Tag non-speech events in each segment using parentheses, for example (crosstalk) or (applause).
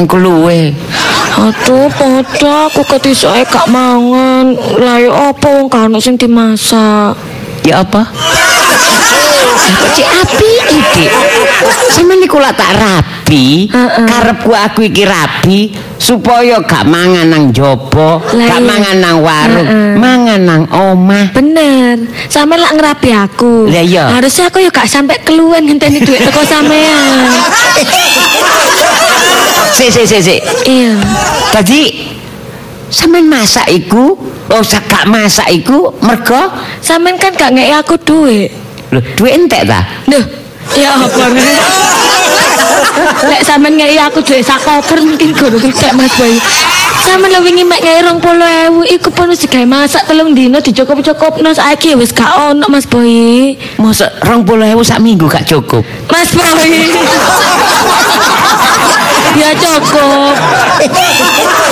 Peteng keluwe. Aduh, padha aku ketisake gak mangan. Lah yo apa wong kan sing dimasak? Ya apa? Cek api iki? Sama niku lak tak rabi, Heeh. karepku aku iki rabi supaya gak mangan nang jopo, gak mangan nang warung, mangan nang omah. Bener, sampe lak ngerapi aku. Lah iya. Harusnya aku yo gak sampe keluwen ngenteni duit teko sampean. (laughs) Si si si si. Iya. Tadi sampean masak iku, oh gak masak iku mergo Sampean kan gak ngeki aku duit. lho duit entek ta? Duh, ya apa? Lek sampean ngeki aku duit sak koper mungkin gurung entek Mas Boy. Sampeyan lho wingi mek ngeki 20.000 iku pun wis digawe masak telung dino dicukup-cukupno saiki wis gak ono Mas Boy. Mosok 20.000 sak minggu gak cukup. Mas Boy. Ya cukup.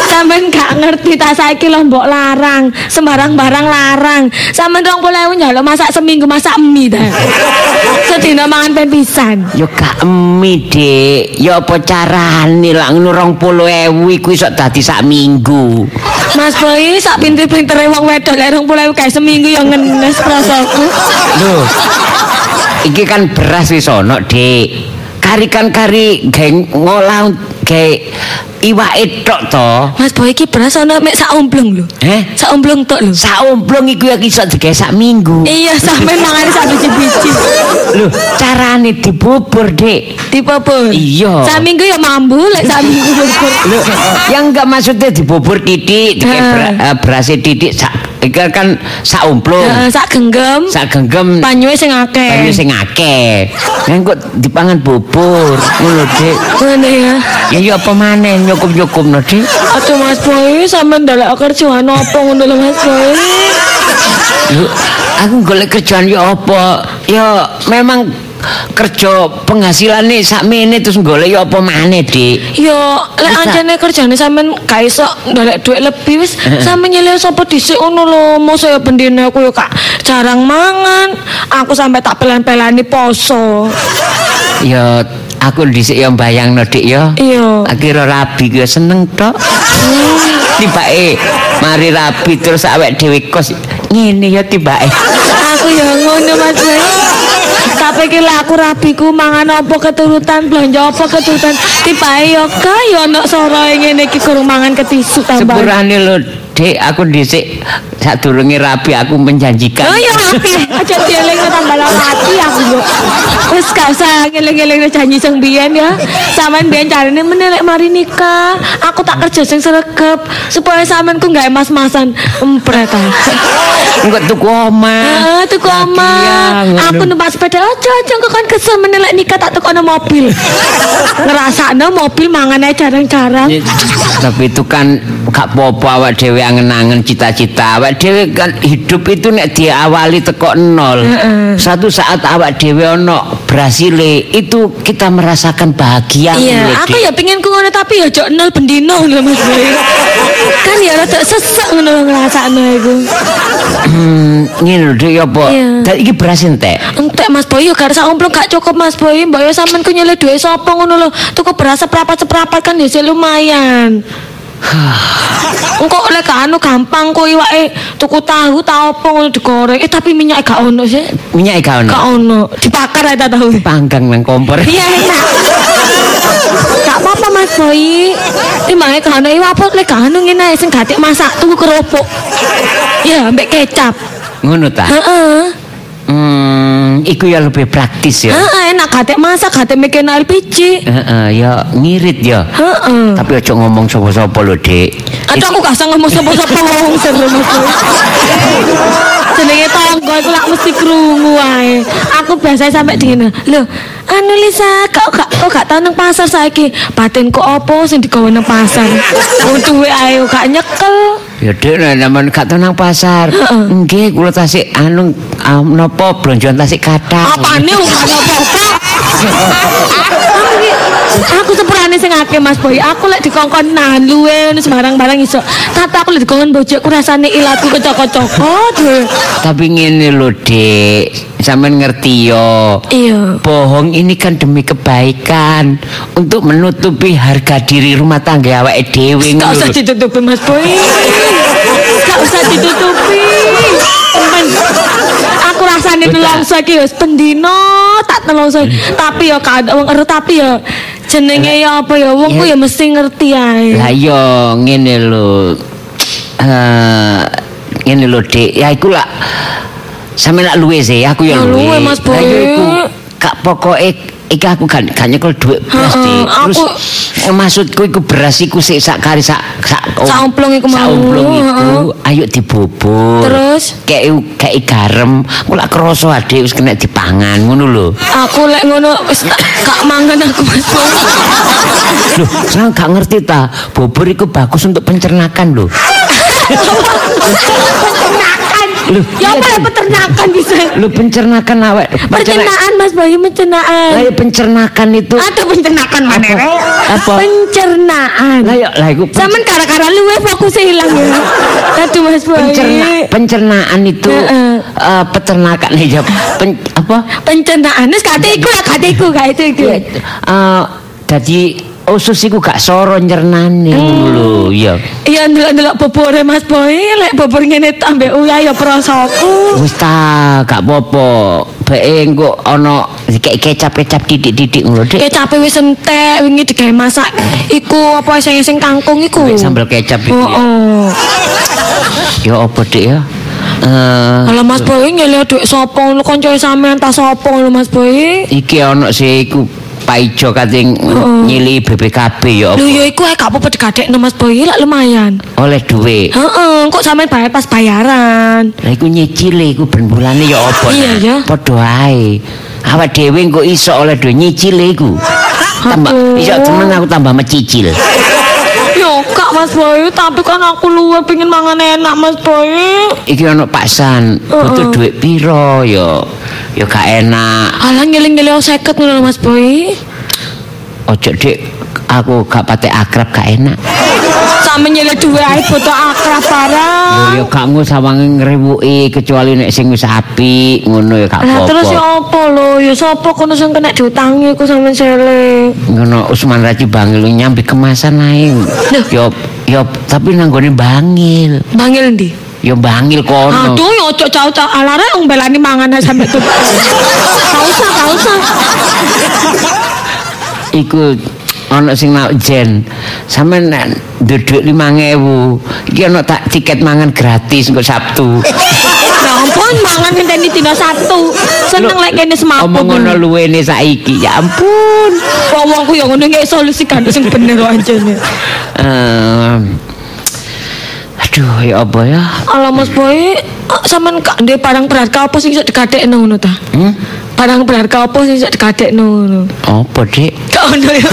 Sampeyan gak ngerti ta saiki lho mbok larang, sembarang barang larang. Sampeyan 20.000 nyaluk masak seminggu masak mie ta. Sedina mangan pen pisan. Ya gak emi, Dik. Ya apa carane lak ngono 20.000 iku iso dadi sak minggu. Mas Boy, sak pinter-pintere wong wedok lek 20.000 kae seminggu ya ngenes prasaku. Lho. Iki kan beras wis ono, Dik. Kari kan kari geng ngolah gawe iwake tok to. Mas Boy iki beras ana mek sak omblong lho. Eh, Sak omblong tok lho. sak omblong iku ya iso digawe sak minggu. Iya, sampean mangan sak biji-biji. Lho, carane dibubur, Dik. Pun. Iya. Sak minggu ya mambu lek sak minggu bubur. Lho, yang enggak maksudnya dibubur titik, ber, eh, berasnya titik sak iki kan sak omplung. Heeh, sak genggam. Sak genggem Banyuwe sing akeh. banyu sing akeh. Kan kok dipangan bubur, ngono, Dik. Ngene ya. Ya ya apa maneh nyukup-nyukupno, Dik. Aduh Mas Boy, sampean ndelok kerjaan apa ngono lho Mas Boy. Lho, aku golek kerjaan ya apa? Ya memang kerja penghasilannya sakmene terus golek ya apa maneh, Dik. Yo, lek anjane kerjane sampean gak iso ndelok duit lebih wis sampean nyelih sapa dhisik ngono lho. Mosok ya bendine aku yo kak jarang mangan. Aku sampai tak pelan-pelani poso. (laughs) Ya aku dhisik ya bayangno, Dik ya. Iya. Akhirnya rabi gue seneng tok. (laughs) Tibake mari rabi terus awake dhewe kos ngene ya tibake. Aku ya ngono Mas Tapi iki lek aku mangan apa keturutan, belanja apa keturutan, tibae yo kaya ono soroe ngene iki kurang mangan ketisu tambah. Sepurane lho, Dik, aku dhisik sadurunge rabi aku menjanjikan. Oh ya api, aja dieling tambah hati aku yo. Wis gak usah ngeling-eling janji sing biyen ya. Sampeyan biyen carine menelek mari nikah. Aku tak kerja sing sregep supaya ku gawe mas-masan empret ta. Engko tuku omah. Ah, tuku omah. ya. Aku numpak sepeda aja aja kok kan kesel menelek nikah tak tukono mobil. Ngerasakno mobil mangan ae jarang-jarang. Tapi itu kan gak apa-apa awak dhewe angen-angen cita-cita. Awak dhewe kan hidup itu nek diawali teko nol. Satu saat awak dhewe ono berhasil itu kita merasakan bahagia. Iya, ngono, aku ya pengen ku ngono tapi ya jok nol bendino ngono Mas Boy. (laughs) kan ya rada sesek ngono ngrasakno iku. Hmm, ngene lho Dik, ya apa? Iya. Dan iki beras entek. Entek Mas Boy, yo gak omplong gak cukup Mas Boy. Mbak yo sampean ku nyelih duit sapa ngono lho. Tuku beras seprapat-seprapat kan ya lumayan. (sighs) Engko lek anu gampang kok iwake tuku tahu ta opo ngono digoreng. Eh tapi minyak gak ono sih. Minyak gak ono. Gak ono. Dibakar aja tahu. Panggang nang kompor. Iya enak. Gak apa-apa Mas Boy. Timbange gak ono iwak apa lek gak ono ngene ae sing gatik masak tuku kerupuk. Ya, mbek kecap. Ngono ta? Heeh. Hmm, iku ya lebih praktis ya. Heeh, enak gatik masak, gatik mikirno LPG. Heeh, ya ngirit ya. Heeh. Tapi aja ngomong sapa-sapa lho, Dik. Aduh aku gak usah ngomong sapa-sapa seru Mas Boy. Jenenge tangga iku lak mesti krungu wae. Aku biasa sampe dingin. Lho, anu Lisa, kok gak kok gak tau nang pasar saiki? Batinku opo sing digawe nang pasar? Wong duwe ae gak nyekel. Ya Dik, nek sampean gak tau nang pasar. Nggih, kula tasik anu napa blonjoan tasik kathah. Apane gak apa-apa? (laughs) Aku sepurane sing akeh Mas Boy. Aku lek dikongkon nahan luwe ngono sembarang-barang iso. Tapi aku lek dikongkon bojokku rasane ilatku kecokot-cokot. Tapi ngene lho, Dik. Sampeyan ngerti yo. Iya. Bohong ini kan demi kebaikan untuk menutupi harga diri rumah tangga awake dhewe ngono usah lho. ditutupi Mas Boy. Gak usah ditutupi. Temen. Aku rasane nelongso iki pendino tak nelongso. Tapi ya kada wong ero tapi ya jenenge ya apa ya wong ku ya mesti ngerti ae. Lah yo ngene lho. Eh ngene lho, Dik. Ya iku lah sampe nak luwe sih, aku ya luwe. luwe, Mas Boy. Lah yo iku kak pokoke iki aku gak nyekel dhuwit beras Heeh, Dik. Terus aku- eh, maksudku iku beras iku sik sak kari sak sak Sak omplong iku sak mau, omplong iku ayo dibubur. Terus? kayak kayak garam, aku lak kerasa adik wis kena dipangan ngono lho. Aku lek ngono wis gak mangan aku. Loh, saya gak ngerti ta, bubur itu bagus untuk pencernakan (laughs) (laughs) peternakan. Loh, Ya apa ya peternakan bisa? Lu pencernakan awak. Pencernaan Mas Bayu pencernaan. Lah pencernakan itu. Ada pencernaan mana? Apa? Apa? Pencernaan. Lah ya lah iku Saman gara-gara luwe fokusnya hilang ya. Aduh Mas Bayu. pencerna, pencernaan itu Heeh. eh, peternakan ya pen, apa? Pencernaan. Wis kate iku lah kate iku gak itu itu. Ya, eh, dadi usus iku gak soro nyernane ngono lho, iya. Iya ndelok-ndelok bobore Mas Boy, lek bobor ngene tambah uya ya prasaku. Wis ta, gak apa-apa. Bae engko ana kecap-kecap didik-didik ngono, Dik. Kecape wis entek wingi digawe masak iku apa sing sing kangkung iku. Sambal kecap itu Oh, ya. oh. Ya apa Dik ya? Eh, Kalau Mas Boy nyelih duit sapa ngono kanca sampean ta sapa ngono Mas Boy? iki ana sih iku Pak Ijo kating nyili BPKB ya apa? Lho ya iku ae gak apa-apa digadekno Mas Boy lak lumayan. oleh duit. Heeh, kok sampean bayar pas bayaran. Lah iku nyicile iku ben bulane ya apa? Iya, ya. Padha ae. Awak dhewe kok iso oleh duit nyicile iku. Tambah iso temen aku tambah mecicil. Yo kak Mas Boy, tapi kan aku luwe pengen mangan enak Mas Boy. Iki ana paksan, butuh duit piro ya? Ya gak enak. Alah ngeling-ngeling 50 ngono lho, Mas Boy. Ojo Dik, aku gak patek akrab gak enak. Sampe nyelih duit ae butuh akrab barang. ya gak ngono sawange ngrewoki kecuali nek sing wis apik ngono ya gak apa-apa. terus ya apa lho? Ya sapa kono sing kena diutangi ku sampean sele. ngono Usman Raji Bangil nyambi kemasan ae. Yo yo tapi nanggone Bangil. Bangil ndi? Yo Bangil kono. Aduh, ya ojo cau-cau alare wong belani mangan ae sampe tuh. Gak usah, gak usah. Iku ana sing nak jen. Sampeyan nek dhuwit 5000, iki ana tak tiket mangan gratis engko Sabtu. Ya ampun, mangan ngenteni dina Sabtu. Seneng lek kene semaput. Omong ngono luwene saiki. Ya ampun. Wong-wongku ya ngono nggih solusi kan sing bener kok anjene. Aduh ya apa ya? Ala Mas Boy, sampean gak ndek barang berharga apa sing iso digadekno ngono ta? Hmm? Barang berharga apa sing iso digadekno ngono? Apa, Dik? Gak ono ya.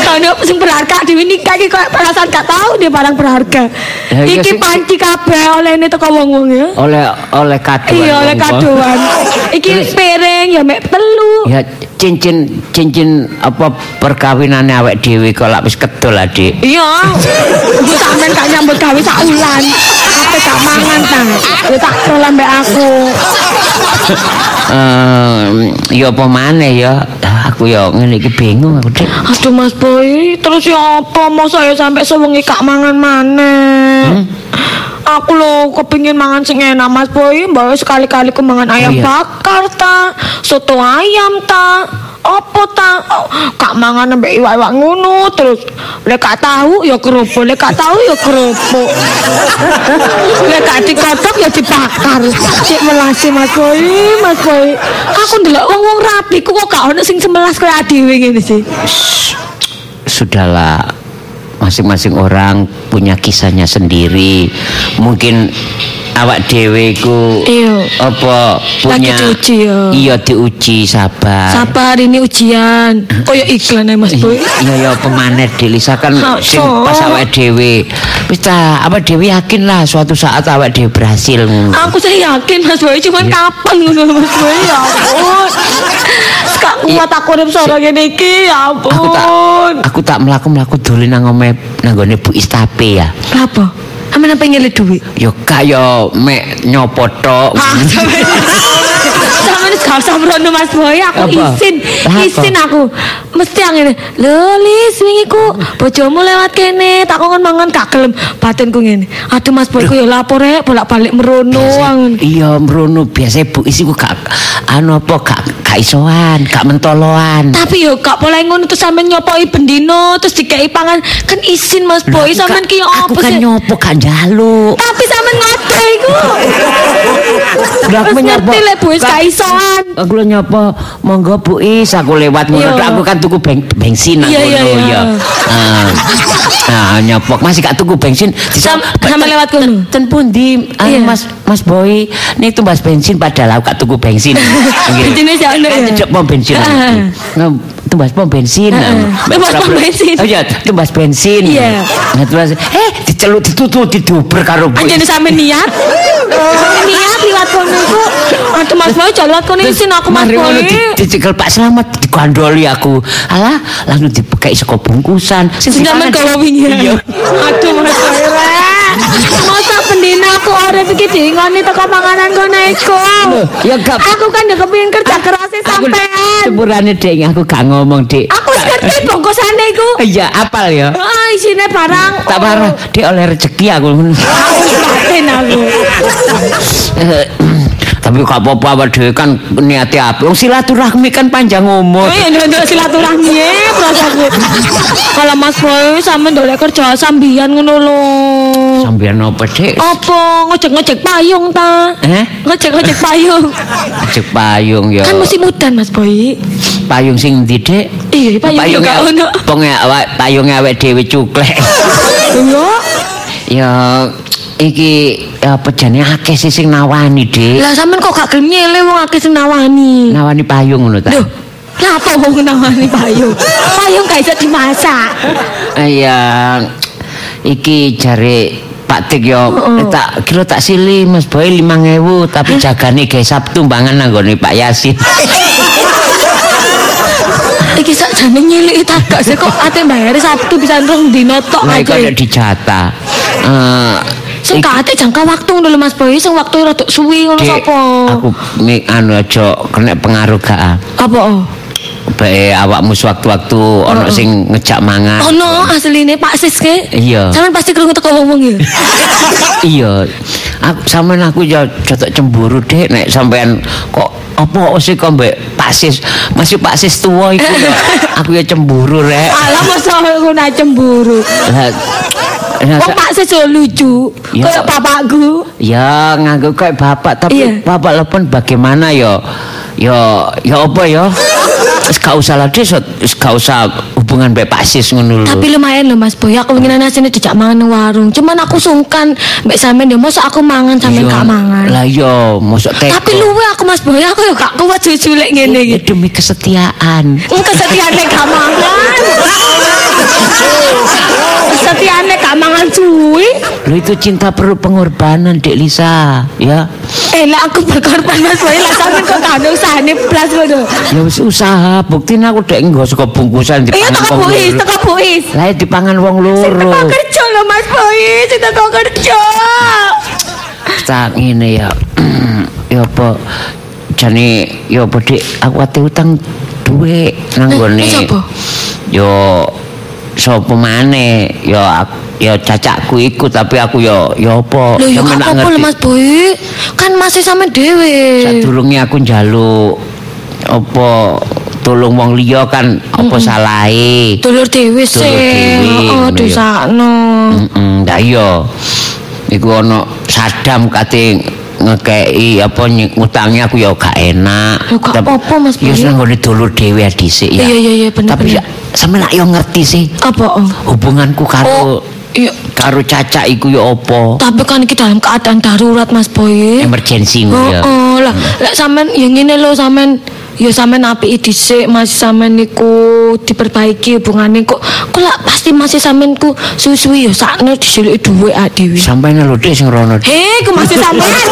Gak ono apa sing berharga dhewe nikah iki kok perasaan gak tahu dia barang berharga. Ya, Iki panci kabeh olehne teko wong-wong ya. Oleh oleh kado. Iya oleh kadoan. Iki piring ya mek telu. Ya cincin cincin apa perkawinannya awake dhewe kok lak wis kedol Adik. Iya. Iku sampean gak nyambut gawe sak wulan. Ape gak mangan ta? Ya tak tol ambek aku. Ehm, ya apa maneh ya? Aku ya ngene iki bingung aku, Dik. Aduh Mas Boy, terus ya apa masa ya sampai sewengi gak mangan maneh. Aku lo kepingin mangan sing enak Mas Boy, mbak sekali-kali ku mangan ayam iya. bakar ta, soto ayam ta, apa ta, oh, gak mangan ambek iwak-iwak ngono terus lek gak tahu ya kerupuk, lek gak tahu ya kerupuk. lek gak dikodok ya dibakar. Cek melasi Mas Boy, Mas Boy. Aku ndelok wong-wong rapi ku kok gak ono sing semelas kaya dhewe ngene sih. Sudahlah masing-masing orang punya kisahnya sendiri. Mungkin awak dhewe iku Iya. apa punya Lagi diuji ya. Iya diuji sabar. Sabar ini ujian. Koyo iklan ya Mas Boy. Iya ya pemanet Delisa kan sing pas awak dhewe. Wis ta, awak dhewe yakin lah suatu saat awak dhewe berhasil ngono. Aku sih yakin Mas Boy cuman kapan ngono Mas Boy ya ampun. Gak kuat aku urip sore ngene iki ya ampun. Aku tak aku tak mlaku-mlaku dolen nang omahe nang gone Bu Istape ya. Apa? Aman apa nyelek duit? Yo kaya mek nyopo tok. Sama gak usah merono Mas Boy, aku izin, izin aku. Mesti ini, lho Lis, wingi ku bojomu lewat kene, tak kongon mangan gak gelem batinku ngene. Aduh Mas Boy ku ya lapor rek, bolak-balik merono. angen. Iya mrono biasa Bu Isi ku gak anu apa gak gak isoan, gak mentoloan. Tapi yo gak boleh ngono terus sampean nyopoi bendino terus dikei pangan kan izin Mas Boy sampean ki yo Aku kan nyopo gak njaluk. Tapi sampean ngode iku. Lah, aku nyopo. ngerti Bu Gak- isoan. Aku nyopo monggo Bu Is aku lewat ngono Iya. aku kan tuku beng bensin aku Iya, iya, ngono iya. ya. Ah. Nah, nyopo masih gak tuku bensin. Sama lewat kono. Ten pundi Iya. Mas Mas Boy nih tumbas bensin padahal aku gak tuku bensin. (laughs) Bensinnya sih Tidak pom bensin. Ah. Nah, tumbas pom bensin. Ah, tumbas pom bensin. Oh iya, tumbas bensin. Iya. Nah, terus eh diceluk ditutu diduber karo Bu. Anjene sampe niat. Niat liwat kono iku. Aduh Mas Boy jangan liwat kono izin aku Mas Boy. di- dicekel Pak Slamet digandoli aku. Alah, langsung dipekei saka bungkusan. Sing sampean gawa wingi. Aduh Mas Boy rek. Masa pendina aku ora iki diingoni teko panganan kono iku. Loh, ya gak Aku kan ya kepengin kerja keras sampean. sepurane Dek aku gak ngomong, Dek. Aku wis ngerti bungkusane iku. Iya, apal ya. Ah, isine barang. Tak parah, Dek oleh rezeki aku. Aku batin aku. (laughs) Eh, Tapi gak apa-apa awak dhewe kan niate apik. Wong silaturahmi kan panjang umur. Iya, ndak silaturahmi ya, perasaanku. Kalau Mas Boy sampe ndolek kerja sambian ngono lho. Sampeyan apa, Dek? Apa ngojek-ngojek payung ta? Eh? Ngojek-ngojek payung. Cek payung ya. Kan musim udan Mas Boy. payung sing ndi, Dek? Iya, payung juga ono. Wong awak payunge awake dhewe cuklek. Iya. ya iki apa jane akeh sih sing nawani, Dik. Lah sampean kok gak gelem nyele wong akeh sing nawani. Nawani payung ngono ta. Loh, lah apa wong nawani payung? Payung gak iso dimasak. Iya. Iki jare Pak Tik yo Heeh. tak kira tak sili Mas Boy 5000 tapi jagane gawe Sabtu mangan nanggone Pak Yasin. Iki sak jane nyilik tak gak sih kok ate bayar Sabtu bisa rong dino tok aja. ada dijata. Eh Sing gak ate jangka waktu ngono lho Mas Boy, sing waktu rada suwi ngono sapa? Aku mi anu aja kena pengaruh gak. ah. Apa? oh? Bae awakmu sewaktu-waktu ono Heeh. sing ngejak mangan. Ono asline Pak Siske. Iya. Sampeyan pasti krungu teko wong ya. (laughs) Iya. Aku sampean aku ya jotok cemburu Dek nek sampean kok apa sih kok mbek Paksis masih Paksis tua iku (laughs) ya. Aku ya cemburu rek. Alah masa aku nak cemburu. Pak Sis yo lucu. Iya, Kayak bapakku. ya nganggo kayak bapak tapi Iya. bapak lepon bagaimana ya ya ya apa ya Wis gak usah lah wis gak usah hubungan mbek Paksis ngono lho. Tapi lumayan loh Mas Boy, aku ingin asine dijak mangan warung. Cuman aku sungkan mbek sampean yo masa aku mangan sampean Iya. gak mangan. Lah iya, mosok teko. Tapi luwe aku Mas Boy, aku yo gak kuat jujulek ngene Ya, iki. demi kesetiaan. Engko kesetiane gak mangan. Kesetiane gak mangan suwi. Lo itu cinta perlu pengorbanan, Dek Lisa, ya. Eh lah aku berkorban Mas Boy, lah sampean kok gak usahane blas ngono. Ya wis usaha, buktiin aku dek nggo saka bungkusan Iya dipangan teko wong buis, loro. teko buis. Lah ya dipangan wong Sing loro. teko kerja lho Mas Boy, sing teko kerja. Tak ngene ya. (clears throat) ya apa jane ya apa Dik, aku ate utang duwe nang Eh, gone. eh? Yo sapa maneh? Ya aku ya cacakku iku tapi aku ya ya apa? Ya Sampe gak nak apa-apa lho ngerti. Mas Boy. Kan masih sampe dhewe. Sadurunge aku njaluk apa tolong wong liya kan apa salahe. Dulur dhewe sih. dhewe, Oh, ya. dosakno. Heeh, ndak iya. Iku ana Sadam kate ngekei apa ngutangi aku ya gak enak. Ya gak apa-apa, Mas Ya seneng ngene dulur dhewe dhisik ya. Iya, iya, iya, bener, Tapi ya sampe nak yo ngerti sih Apa? hubunganku karo Oh, Iya. Karo cacak iku ya apa? Tapi kan iki dalam keadaan darurat Mas Boy. Emergency Oh, ngono ya. oh, lah, lek sampean ya ngene lho sampean ya sampean apiki dhisik masih sampean niku diperbaiki hubungane kok kok lah pasti masih sampean ku suwi-suwi ya sakno disiliki dhuwit ak dhewe. Sampainya lho Dik sing rono. Hei, ku masih sampean.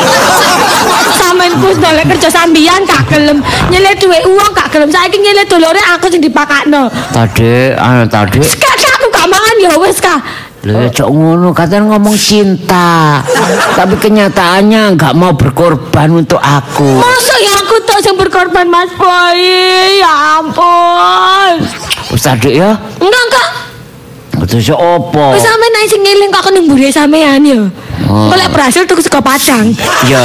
(laughs) sampean ku ndolek kerja sambian gak gelem nyelek dhuwit uang gak gelem saiki nyelek dolore aku sing dipakakno. Tadi, anu tadi. Kak aku gak mangan ya wis kak. Ya cok ngono, katanya ngomong cinta. Tapi kenyataannya nggak mau berkorban untuk aku. Masa ya aku tuh yang berkorban Mas Boy? Ya ampun. Ustaz Dik ya, Enggak enggak. terus ya opo? Wis sampean naik sing ngeling kok ning mburi sampean ya. Oh. Kok lek berhasil tuku sego padang. Ya,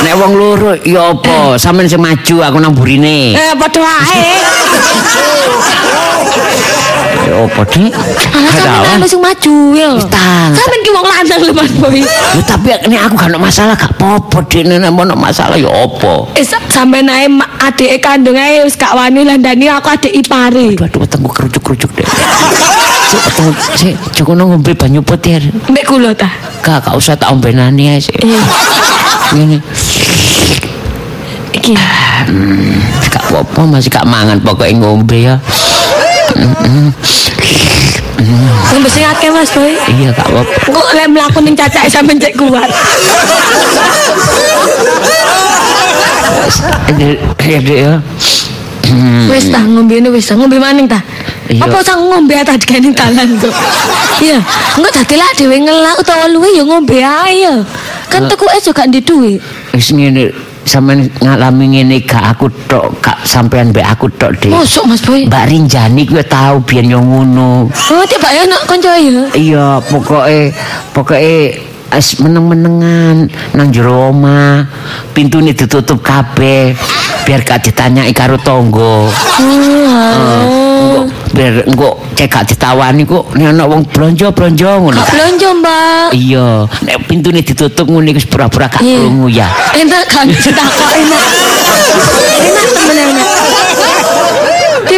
nek wong loro ya opo? Sampeyan sing maju aku nang burine. Eh padha wae. (laughs) Opo Dik? Anu sing maju ya. tang. Sampean ki wong lanang lho Mas Boy. Ya, tapi nek aku gak ada masalah gak apa-apa Dik. Nek ada masalah ya opo? Eh sa- sampean ae adike kandung ae wis gak wani landani aku adik ipare. Aduh, aduh, wetengku kerucuk-kerucuk. Cuk, wetengku, sik, cuk, ngono ngombe banyu putih. Mbek kula ta. Gak, gak usah tak ombenani ae Ngene. iki. Hmm, gak apa-apa masih gak mangan pokoknya ngombe ya. Ngombe sing akeh Mas Boy. Iya gak apa-apa. Kok lek mlaku ning cacake sampean cek kuat. Ya dek ya. Wis ta ngombe wis ta ngombe maning ta. Iya. Apa sang ngombe ta dikene dalan kok. Iya, engko dadi lak dhewe ngelak utawa luwe ya ngombe ae ya. Kan tuku es juga ndek duit. wis ngene sampean ngalami ngene gak aku tok, gak sampean mbek aku tok, Dek. Mosok Mas Boy. Mbak Rinjani kuwi tau biyen yo ngono. Oh, tiba ya nak kanca ya. Iya, pokoke pokoke es meneng-menengan nang jero omah. Pintune ditutup kabeh biar gak ditanyai karo tonggo. Oh. Biar engko cek gak ditawani kok nek ana wong blonjo-blonjo ngono. Kak belanja, Mbak. Iya, nek pintune ditutup ngene wis pura-pura gak krungu ya. Enak kan ditakok enak. Enak temen enak.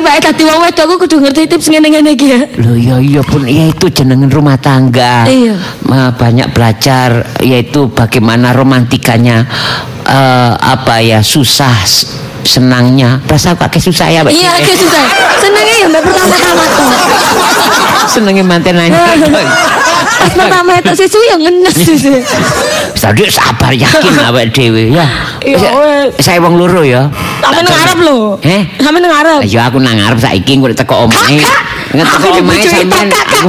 Ya tadi wong wedok aku kudu ngerti tips ngene-ngene iki ya. Loh iya iya pun ya itu jenengan rumah tangga. Iya. Ma- banyak belajar yaitu bagaimana romantikanya eh, apa ya susah senangnya. Rasa pakai susah ya, Mbak? Iya, oke susah. Senengnya ya mbak pertama-tama tuh. Senengnya manten aja. Pas pertama itu susu yang ngenes susu. Tadi sabar yakin awak dhewe ya. Iya. Saya wong loro ya. Sampe nang ngarep lho. Eh? Sampe nang ngarep. Ayo aku nang ngarep saiki engko teko omahe. Kakak. Ngeteko Aku omahe dibujuki sampean. kakak, (laughs) Kak.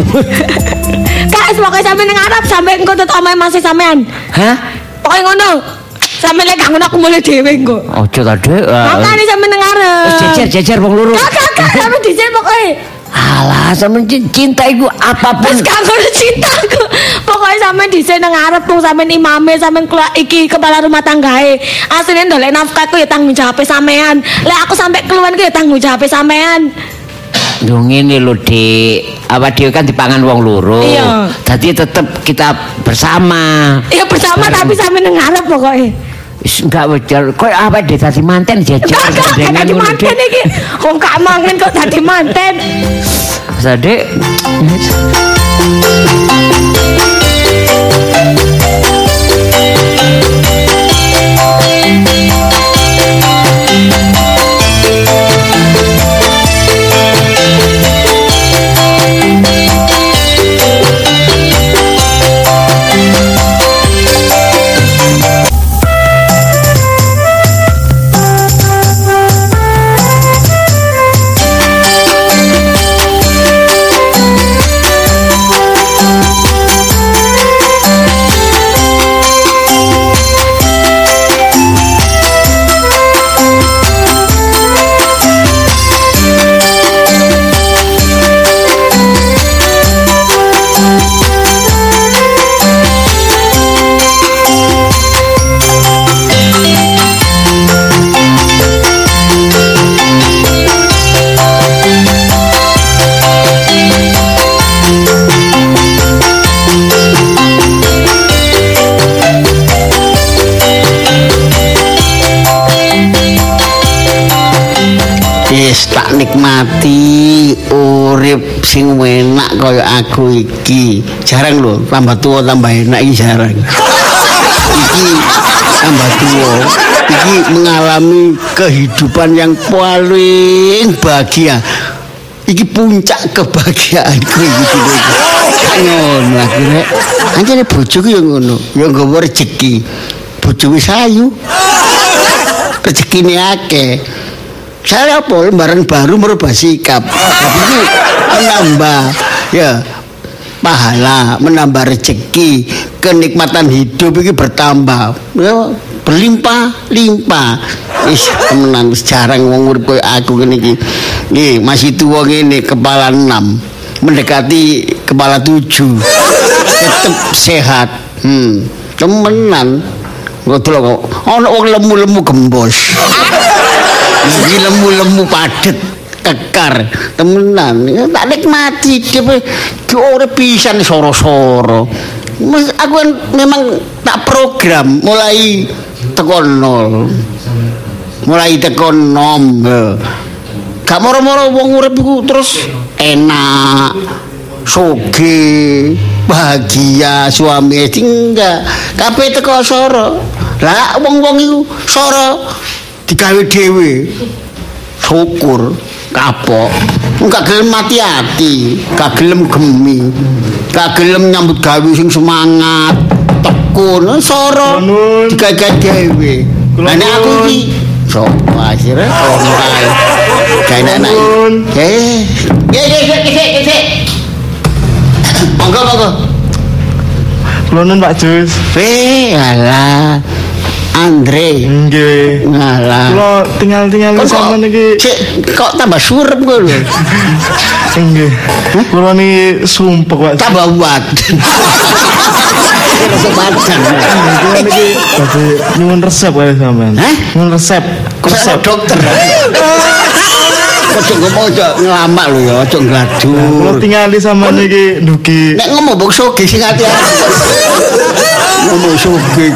Kak, wis pokoke sampe nang sampe engko tetep omahe masih sampean. Hah? Pokoke ngono. Sampe lek gak ngono aku mulai dhewe engko. Ojo tadi. Makane sampe nang ngarep. Jejer jejer wong loro. Kakak, kak, sampe dhisik pokoke. Alah, sampe cinta iku apa pun. Wis gak ngono cintaku. Pokoke sampe dhisik nang ngarep wong sampe imame sampe kela- iki kepala rumah tanggae. Asline ndolek nafkahku ya tanggung jawab sampean. Lek aku sampe keluar ku ya tanggung jawab sampean. Yo ngene lho, Dik. Awak dhewe kan dipangan wong loro. Iya. Dadi tetep kita bersama. Ya bersama tapi sampe nang ngarep pokoke. Enggak wajar. Kok awak dhewe dadi manten jejer gandengan dadi ngono, manten Dik. iki. Wong gak mangan kok dadi manten. Sadik. (laughs) kaya aku iki. Jarang lho, tambah tua tambah enak iki jarang. iki tambah tua. Iki mengalami kehidupan yang paling bahagia. Iki puncak kebahagiaanku iki. Ngono akhirnya. Anjane bojoku ya ngono, ya nggawa rezeki. Bojoku sayu. Rezekine akeh. Saya apa lembaran baru merubah sikap. Jadi menambah ya pahala, menambah rezeki, kenikmatan hidup ini bertambah. Ya, berlimpah-limpah. Is temenan wis jarang wong urip aku ngene iki. Nggih, masih tuwa ngene kepala 6, mendekati kepala 7. Tetep sehat. Hmm, temenan. Kok delok ana wong lemu-lemu gembos. Iki lemu-lemu padet kekar temenan. Tak nikmati dhewe ora pisan soro-soro. Aku memang tak program. Mulai teko nol. Mulai teko nom gak moro-moro wong urip iku terus enak soge bahagia suami istri enggak. Kabeh teko soro. Lah wong-wong iku soro digawe dhewe. Syukur kapok. Enggak gelem mati hati gak gelem gemi gak gelem nyambut gawe sing semangat tekun soro digawe dhewe. Nek aku iki sapa akhirnya kontai kae anak Nuwun. eh. Ge ge ge ge ge monggo monggo. Kula nun Pak Jus. Weh, alah. Andre. Nggih. Ngalah. Kula tinggal-tinggal Kok- sampean iki. Cek, kok tambah surep kowe lho. Nggih. Kula niki sumpek Pak. Jus. Tambah kuat. (laughs) Kula niki badhe nyuwun resep kali sampean. Hah? Nyuwun resep. Kok Resep. dokter. Kok ngomong aja ngelamak lho ya, aja Kula ngladur. tingali sampean niki dugi. Nek ngomong bok soge sing hati-hati. Ngomong. Nggih,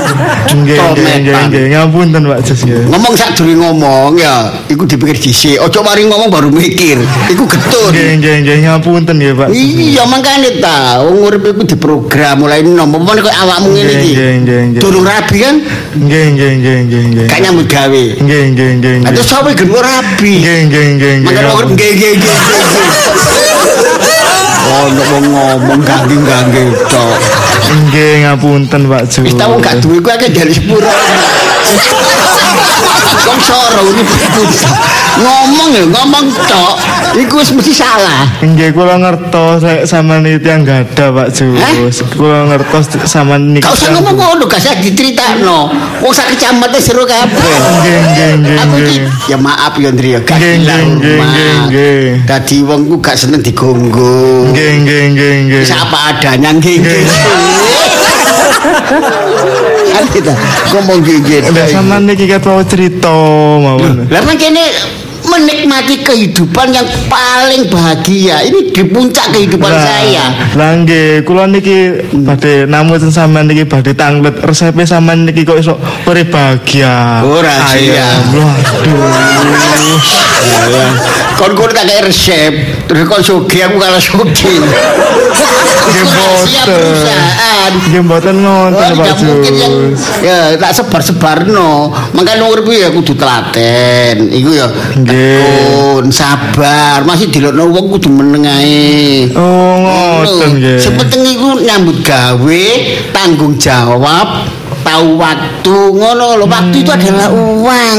nggih, nggih, nggih. Ngapunten Pak Jus nggih. Ngomong sak ngomong ya, iku dipikir dhisik. Aja mari ngomong baru mikir. Iku getun. Nggih, nggih, nggih. Ngapunten nggih Pak. Iya makane ta, wong urip iku diprogram mulai nom. Apa kok awakmu ngene iki? Nggih, nggih, nggih. Durung rabi kan? Nggih, nggih, nggih, nggih, nggih. Gak nyambut gawe. Nggih, nggih, nggih. Atau sapa gen rabi? Nggih, nggih, nggih, nggih. Makane wong urip nggih nggih nggih. (laughs) Oh, ngomong ganggi-ganggi tok. Nggih, ngapunten Pak Jus. Wis tau gak duwe kuwi akeh dari sepuro. Kok soro ngomong ya ngomong tok iku wis mesti salah. Nggih, kula ngertos lek sampean iki yang gada Pak Jus. Kula ngertos sampean niki. Gak usah ngomong ngono, gak usah diceritakno. Wong sak kecamatan seru kabeh. Nggih, nggih, nggih, Aku iki ya maaf ya Ndri ya gak hilang nggih, nggih. Dadi wong ku gak seneng digonggo. Nggih, nggih, nggih, nggih. Bisa apa adanya nggih nggih. Kan kita ngomong. Lah sampean niki ket mau cerita mawon. Lah makanya menikmati kehidupan yang paling bahagia. Ini di puncak kehidupan Lah, saya. Lah nggih, kula niki badhe namun sampean niki badhe tanglet resepe sampean niki kok iso urip bahagia. Oh, rahasia. Ayam. Waduh. Kon kon tak kayak resep, terus kon soge aku kalah boten. perusahaan. Mboten ngoten Oh, Pak Jus. ya tak sebar-sebarno. Makanya urip ya kudu telaten. Iku ya Tekun, sabar. Masih dilokno wong kudu meneng ae. Oh, ngoten nggih. Sepenting iku nyambut gawe, tanggung jawab, tahu waktu ngono lho. Waktu itu adalah uang.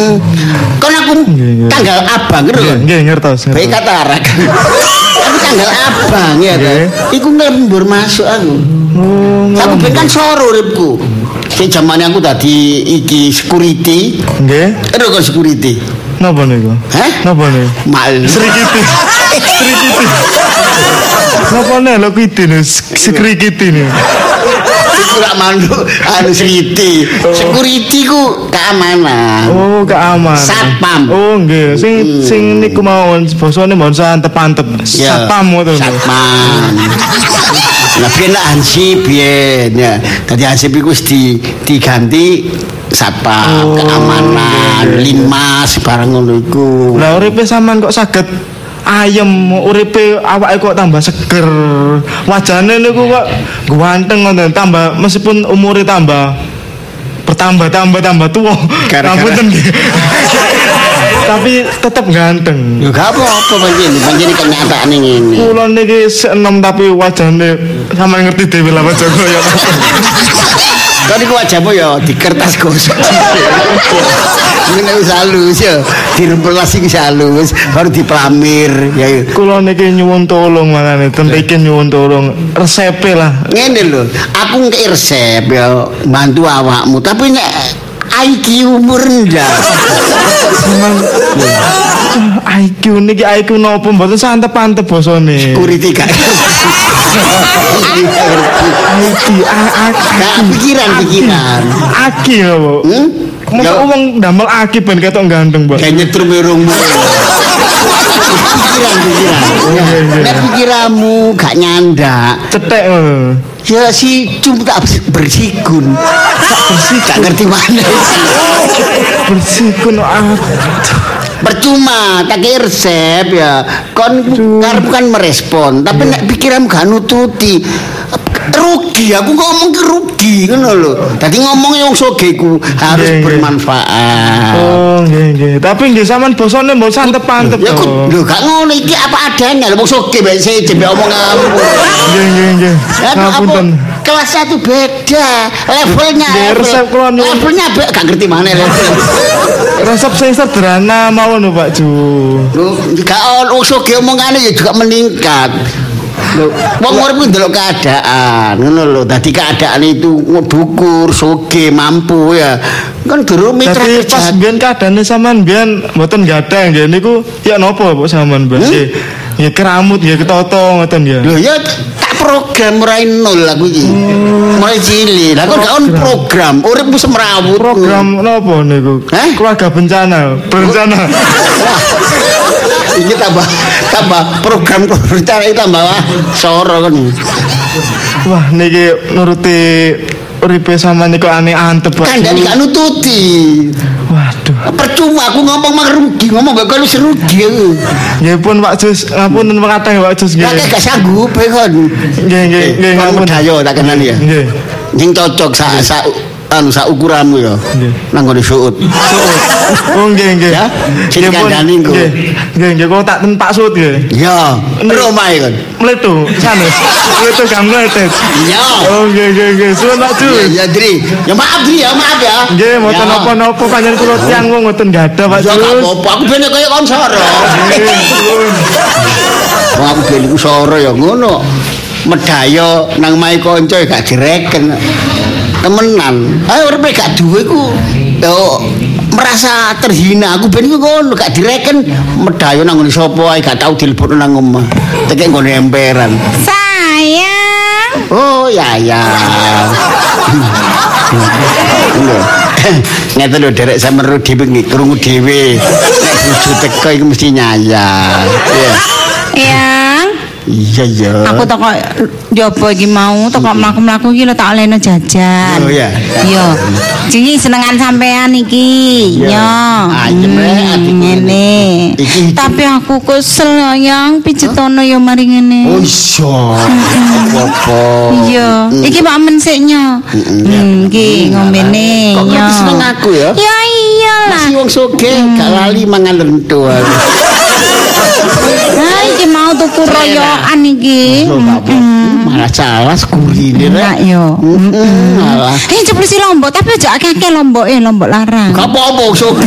Kan aku Nggih, tanggal abang gitu. Nggih, ngertos. Baik ngertos. katarak. aku tanggal abang ya kan. Iku ngelembur masuk aku. Oh, Aku ben kan soro uripku. Sing zamane aku dadi iki security, Nggih. kok security. Napa niku? Hah? Napa niku? Mal. Serikiti. Serikiti. Napa nih lo kiti nih? Serikiti nih. Iku lak mandu anu security. Security ku keamanan. Oh, keamanan. Satpam. Oh, nggih. Sing sing niku mawon basane mohon santep-antep. Satpam ngoten. lho. Satpam. Nah, biyen nak Hansip biyen ya. Dadi Hansip iku di diganti satpam, Oh, keamanan, limas barang ngono iku. Lah uripe sampean kok saged ayem uripe awake kok tambah seger. Wajane niku kok ganteng ngoten tambah meskipun umure tambah bertambah tambah tambah tua. Ngapunten nggih. (laughs) Tapi tetep ganteng. Ya gak apa-apa pancen, pancen kenyataane ngene. Kula niki seenom tapi wajane sama ngerti dhewe lah wajah kaya Kan iku wajahmu ya di kertas gosok. Ngene wis halus ya, dirempelasi wis halus, baru diplamir ya. ya. Kula niki nyuwun tolong mangane tentike nyuwun tolong resepe lah. Ngene lho, aku ngek resep ya bantu awakmu, tapi nek IQ umur rendah. Memang IQ niki IQ nopo mboten santep-antep basane. Kuriti gak. IQ pikiran-pikiran. aki lho, Bu. Masa Ya. wong damel aki ben ketok ganteng, Mbak. Kayak nyetrum irungmu. Pikiran-pikiran. iya, iya. Nek pikiranmu gak nyandak, Cetek ngono. ya si cum tak bersikun. Gak ngerti mana. Bersikun aduh. Percuma, tak kira resep ya. Kon karep kan merespon, tapi nek pikiranmu gak nututi. Rugi, aku ngomong ke rugi ngono lho. Tadi ngomongnya wong sogeku harus iya. bermanfaat. Oh, nggih nggih. Tapi nggih sampean bosone mbok santep-antep Ya kok lho gak ngono iki apa adanya lho wong soge bae saya jembe omonganmu. Nggih nggih nggih. Apa Ngapunten. kelas satu beda levelnya Nggih, level- resep kula levelnya be, gak ngerti mana level Resep sing sederhana mawon lho, Pak Ju. lu gak ono soge omongane ya juga meningkat Lho, wong urip ku ndelok keadaan ngono lho dadi keadaan itu dukur soge mampu ya kan durung mitra Jadi pas kerja biyen keadaane sampean biyen mboten gadah nggih niku ya napa Pak sampean Mbak? Hmm? Nggih. Nggih keramut nggih ketoto ngoten ya. Lho ya tak program mulai nol aku iki. Mulai cilik. Lah kok gak on program, uripmu semrawut. Program napa niku? Hah? Keluarga bencana, berencana. (laughs) Ini tambah tambah program rencana itu tambah wah soro kan. Wah, niki nuruti uripe sampean niku aneh antep. Kan gak nututi. Waduh. Percuma aku ngomong mah rugi, ngomong gak kalau serugi. Nggih pun Pak Jus, ngapunten makateh Pak Jus nggih. Kakek gak sanggup ya kan. Nggih nggih nggih Kan ngapunten. medayo tak kenal ya. Nggih. Yang cocok sa sa anu sa ukuranmu ya. Nggih. Nang ngene suut. Oh nggih nggih. Ya, sing kandhani engko. Nggih. Nggih kok tak ten Pak Sud nggih. Ya, rumah kan. Meletu sanes. Meletu gam meletet. Ya. Oh nggih nggih nggih. Suwun Pak Jus. Ya, ya Dri. Ya maaf Dri ya, maaf ya. Nggih, mboten napa-napa panjenengan kula tiyang wong mboten gadah Pak Ya apa-apa, aku bene kaya kon soro. Suwun. Wong aku bene iku soro ya ngono. Medayo nang mai kanca gak direken. Temenan. Ayo uripe gak duwe ku yo merasa terhina aku ben ngono gak direken medayo nang ngene sapa ae gak tau dilebokno nang omah. Tekek nggone emperan. Sayang. Oh ya ya. Ngeten lho derek ro dhewe nggih krungu dhewe. Nek bojo teko iku mesti nyayang. Iya. Yang Iya iya. aku toko jopo iki mau toko mlaku-mlaku iki lho tak olehno jajan. Oh, iya. Iya. Jadi senengan sampean iki. Iya. Yo. Hmm, adikku. Ngene. Tapi aku kesel ya, yang pijetono ya mari ngene. Oh iya. Apa-apa. Iya, iki Pak Men siknya. Hmm, iki ngombene. Kok Yo. seneng aku ya? Ya iyalah. Masih wong soge gak lali mangan lento. Iki mau tuku royokan iki. Malah kurine Enak rek. yo. Heeh, Alah. Ini ceplusi lombok, tapi aja akeh-akeh lombok eh, lombok larang. Gak apa-apa soge.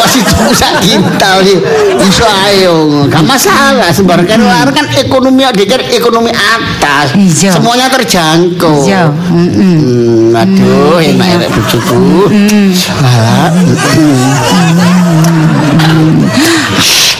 Masih tuku sak kintal iki. Iso ayo, gak masalah sembarang kan orang kan ekonomi dia kan ekonomi atas. Iya. Semuanya terjangkau. Iya. Hmm, aduh, enak enak bojoku. Alah.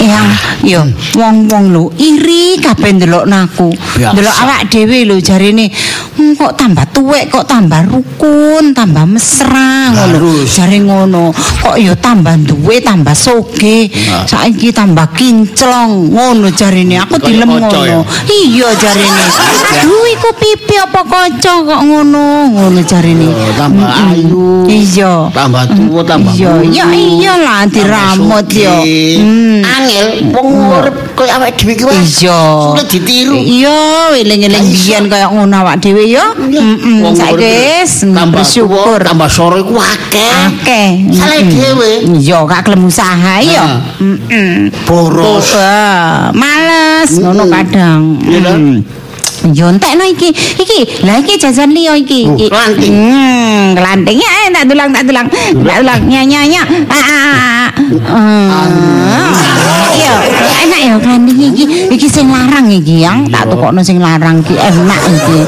Yang yo wong-wong lho iri kabeh ndelok naku. Biasa. Ndelok awak dhewe lho jarine Hmm, kok tambah tuwek kok tambah rukun tambah mesra ngono. jare ngono kok ya tambah duwe tambah soge Nah. saiki tambah kinclong ngono jarine aku dilem ngono. iya jarine (laughs) aduh iku pipi apa kaca kok ngono ngono jarine Oh, tambah ayu. iya. Tambah tua tambah iya bulu. ya iyalah diramut yo Hmm. angel wong urip koyo awake dhewe iki wis iya. Sulit ditiru. Iya eling-eling biyen kaya ngono awak dhewe yo heeh Wong saiki wis tambah bersyukur tua, tambah sore iku akeh akeh salah Mm-mm. dhewe iya gak gelem usaha heeh boros Ah, males ngono kadang. Mm. Yo entekno iki. Iki, lah iki jajan liya iki. Oh, iki. kelanting. Hmm, kelanting ya, eh, tak tulang, tak tulang. Tak tulang, nya nya nya. Ah, ah, ah. Iki. Iki sing larang iki, yang tak tukokno sing larang iki enak iki.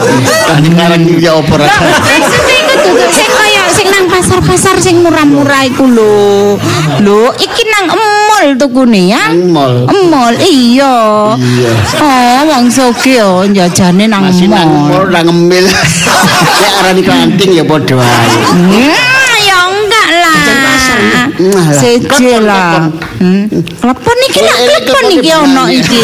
iki apa Lah, rasane maksudnya iku duduk sing kaya sing nang pasar-pasar sing murah-murah iku lho. Lho, iki nang emol tukune ya. Mall. Emol, iya. Iya. Oh, wong soge yo jajane nang masih nang mall emol. nang ngemil (laughs) nek arani kanting ya padha wae Nah, lah. Seje Klepon, lah. Hmm. Klepon iki lah, Eh, eh, klepon klepon iki iki ono benangnya. iki.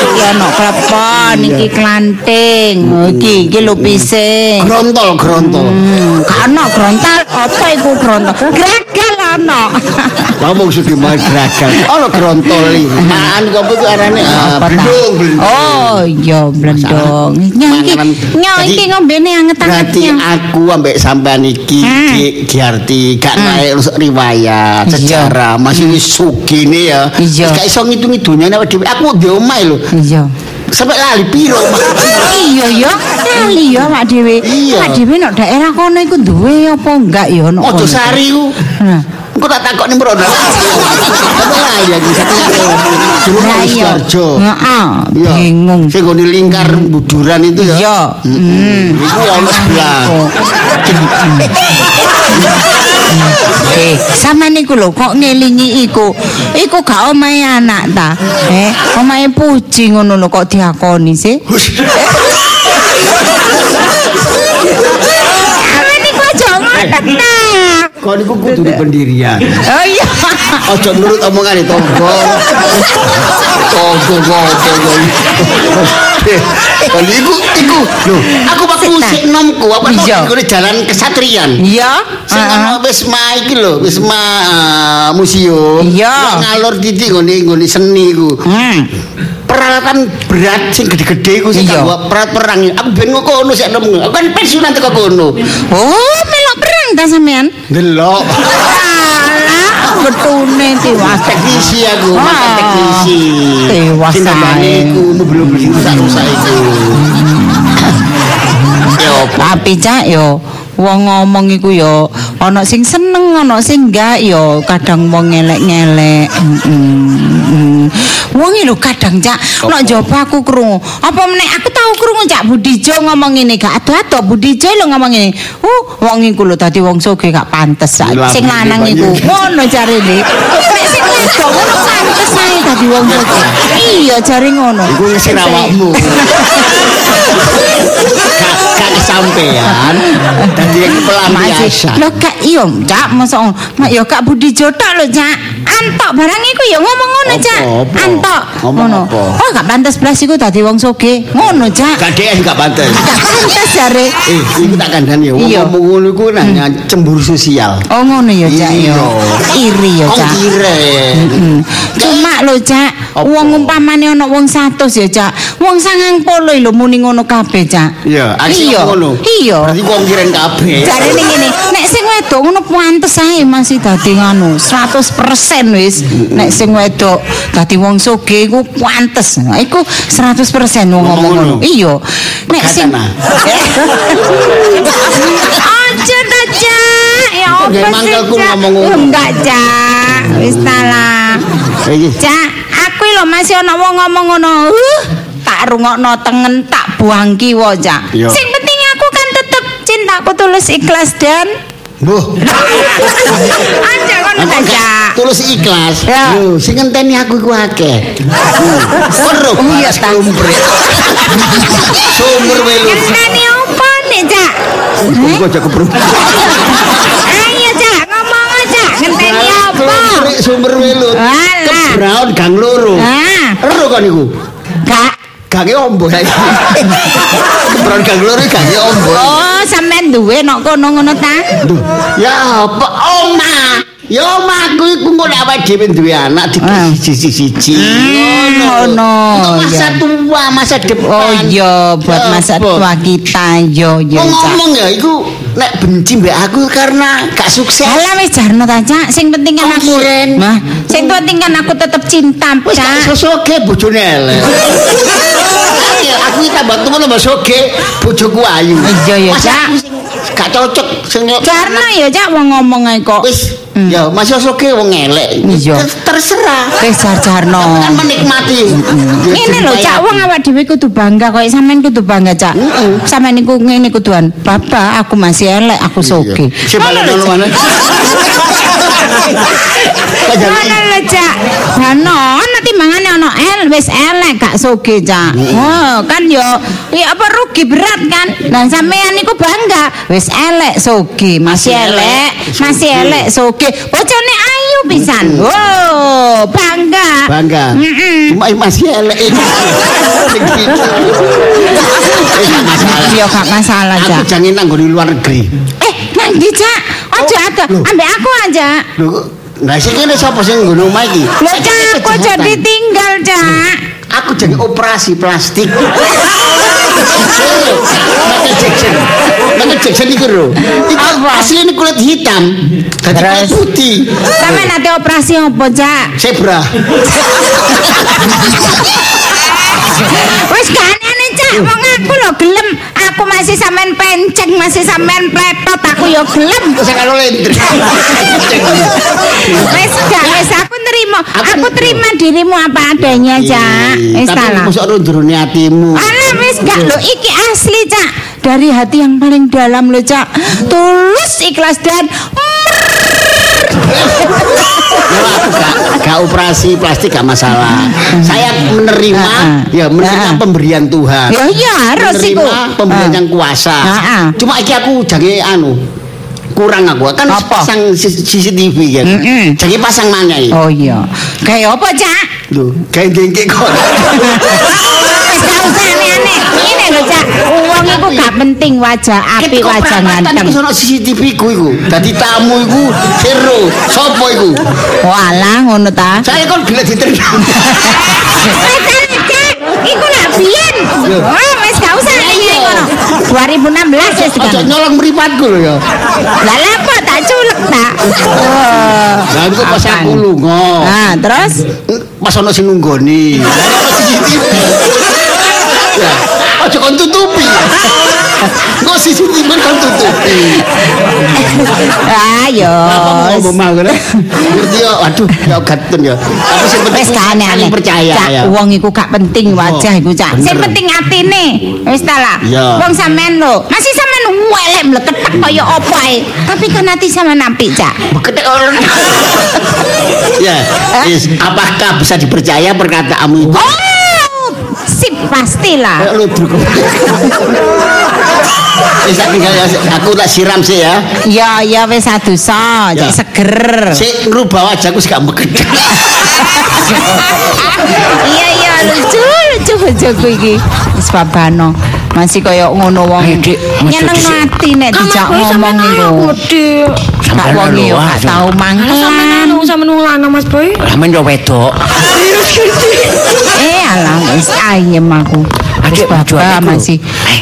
Iki ono klepon, iki klanting. Oh, Iki iki lho pising. grontol grontol Hmm, kana grontal apa iku grontal? Gregal ana. ngomong sudah mau geragal ono (laughs) grontol iki maan kok itu arane ah, Apa ta? blendong blendong Oh, iya blendong. Nyong iki Manganan. nyong Jadi, iki ngombene anget-anget Berarti nyong. aku ambek sampean iki Hmm. di diarti gak naik riwayat sejarah masih wis sugine ya. Iya. Gak iso ngitung dunyane awake dhewe. Aku di omahe lho. Iya. Sampai lali piro. Iya ya, kali ya Dewi. Iya. Pak Dewi nek daerah kono iku duwe apa enggak ya nek Ojo sari ku. Engko tak takokne mrono. (laughs) Apa lali aku satu iya. Sidoarjo. Heeh, bingung. Sing nggone lingkar buduran itu ya. Iya. Hmm. Iku ya ono sebelah. (laughs) Eh, sama niku lho kok ngelingi iku. Iku gak omahe anak ta. Eh, omahe puji ngono lho kok diakoni sih. Awe niku aja ngono ta. Kau niku kudu di pendirian. Oh iya. Ojo nurut omongan itu tonggo. Tonggo tonggo. Kalau iku iku lho, aku waktu musik nomku, apa Iya. mau jalan kesatrian. Iya. Sing ana Wisma iki lho, Wisma eh, museum. Iya. Ngalor titik ngene ngene seni iku. Hmm. Peralatan berat sing gede-gede iku sing kanggo perang perang. Aku ben kok kono sik nemu. Aku kan pensiunan teko kono. Oh, ta sampean? Delok. Alah, betune tiwas. teknisi aku, teknisi. Tewas ae. iku mobil-mobil sing rusak-rusak iku. Ya apa? Tapi cak yo wong ngomong iku yo ana sing seneng ana sing enggak yo kadang wong ngelek-ngelek. Mm-mm. Wong iki lho kadang cak nek njaba aku krungu. Apa meneh aku tahu krungu cak Budijo ngomong ngene gak ado-ado Budijo lho ngomong ngene. Uh, wong iku lho dadi wong soge gak pantes sak. Sing lanang iku ngono jarene. Nek sing wedok ngono pantes ae dadi wong soge. Iya jare ngono. Iku ngisir awakmu. Gak gak kesampean. Dadi iki pelampiasan. Lho kak iya cak masa mak ya kak Budi Jotok lho cak antok barang iku ya ngomong ngono cak Ngomong ngono oh gak pantas belas iku dadi wong soge ngono cak Gak DS gak pantes. gak pantas jare Eh, iku tak kandhani ya. Wong Iya. ngono iku nanya cemburu sosial. oh ngono ya cak ya iri ya cak? Hmm. Cuma lho Cak, wong umpamane ana wong 100 ya Cak. Wong 90 lho muni ngono kabeh Cak. Iya, aksi Iya. ngono. Iya. Berarti wong kiren kabeh. Jarene ngene, nek sing wedok ngono pantes ae masih dadi ngono 100% wis. Nek sing wedok dadi wong soge iku pantes. Nah, Iku 100% wong ngomong ngono. Iya. Nek sing Aja ta, Cak. Ya apa sih, ngomong ngono? Enggak, Cak. Wis ta lah. Iki. Cak, aku lho masih ana wong ngomong ngono. Uh, tak rungokno tengen tak buang kiwa, Cak. Iya. Sing penting aku kan tetep cintaku tulus ikhlas dan Mbuh. (laughs) aja ngono ta, Cak. gak tulus ikhlas. Ya. Lho, sing ngenteni aku iku akeh. Seru Iya, ta. Sumur welu. Ngenteni apa nih, Cak. Kok aja keprung. Ayo, Cak, ngomong aja. Ngenteni apa? Klik sumber welut. Alah. Kebraon gang loro. Ah, Ero kan iku. Kak. Gange ombo saiki. Kebraon gang loro gange ombo. Oh, sampean duwe nok kono ngono ta? Ya apa oma? Ya omahku iku nek awake dhewe duwe anak Ah. dikasih siji-siji. ngono, masa ya. tua, masa depan. Oh iya, buat masa tua kita yo yo, ngomong ya iku nek benci mbek aku karena gak sukses. Alah wis jarno ta, Cak. Sing penting kan Oh, aku. Mah, sing penting kan aku tetep cinta, Wis Cak. sosoke bojone elek. Aku iki tambah tuwa tambah soge bojoku ayu. Iya, Masa Cak. Gak cocok sing Jarno ya, Cak, wong ngomong ae kok. wis ya masih soge wong elek. Iya. Ter- Terserah. Wis jar jarno. Kan menikmati. Ya, Ngene lho, jumpai Cak, wong awak dhewe kudu bangga kok sampean kudu bangga, Cak. Sampean niku ngene kuduan. Bapak, aku masih elek, aku soge. Ngono lho, nang mana? Ngono lho, Cak. Ono ana timbangane ono el wis elek gak soge, Cak. Oh, kan yo ya apa rugi berat kan. Lah sampean niku bangga wis elek soge, masih elek, masih elek soge. Bojone ayu pisan. Oh, bangga. Bangga. Cuma masih elek. Eh, (laughs) gak masalah. Yo gak masalah, Aku Cak. jangan nang di luar negeri. Eh, nanti Cak. Ojo Oh, ada, ambek aku aja. Lho, Nah, sing kene sapa sing nggono omah iki? Loh, Cak, Kejahatan. jadi tinggal, Cak. Aku jadi operasi plastik. (laughs) Michael Jackson. Michael Jackson iku lho. Iku Apa? asline kulit hitam. Dadi kulit putih. Sampe nanti operasi apa, Cak? Zebra. (laughs) (laughs) Wis gak aneh, Cak. Wong aku lho gelem. Aku masih sampean penceng, masih sampean pletot, aku yo gelem. Saya kalau lentri. Wis gak, wis aku nerima. Aku terima dirimu apa adanya, Cak. Wis Tapi salah. mosok ndurune atimu. Alah wis gak lo iki asli cak dari hati yang paling dalam lo cak tulus ikhlas dan (laughs) gak, gak operasi plastik gak masalah. Saya menerima Ah, ah. ya menerima Ah, pemberian Tuhan. ya iya harus menerima pemberian yang kuasa. Cuma iki aku jange anu kurang aku kan Apa? pasang CCTV kan. Mm-mm. Jange pasang mana iki. oh iya kayak apa cak Lho, kayak dengke kok. (laughs) gak usah aneh-aneh ini lo cak uang iku gak penting wajah api wajah ganteng iku sono CCTV ku iku. Dadi tamu iku zero. Sopo iku? walah ngono ta Saya kon. Wes cak iku lah biyen oh wis gak usah aneh ngono 2016 wis Aja kan nyolong mripatku lho ya. lah lah apa tak culek tak Lah iku pas aku lunga. nah terus Pas ono sing nunggoni. Ya, aja (laughs) kon tutupi. Kok CCTV kon tutupi. ayo ngomong mah ngono? Ngerti ya, waduh, ya gatun ya. Tapi sing penting Wis saling percaya Cak, ya. wong iku gak penting wajah iku, Cak. Sing penting atine. Wis ta lah. Iya. Wong sampean lho, masih sampean welek mleketek kaya apa ae. Tapi kan hati sampean apik, Cak. Beketek orang. ya, apakah bisa dipercaya perkataanmu itu? Oh, sip pastilah. Ludruk. Wis tak tinggal aku tak siram sih ya. Ya, ya wis adosa, Ya. cek seger. Sik ngrubah wajahku sik gak bekedek. (laughs) Iya, iya lucu, lucu bojoku iki. Wis babano. Masih kaya ngono wong. Dik, Nyeneng ati nek dijak ngomong iku. Sampeyan wong yo gak tau Sampeyan mangan. sampeyan wong lanang Mas Boy. Ramen yo wedok. Eh alah wis ayem aku. Adik, bojo baba adikku. masih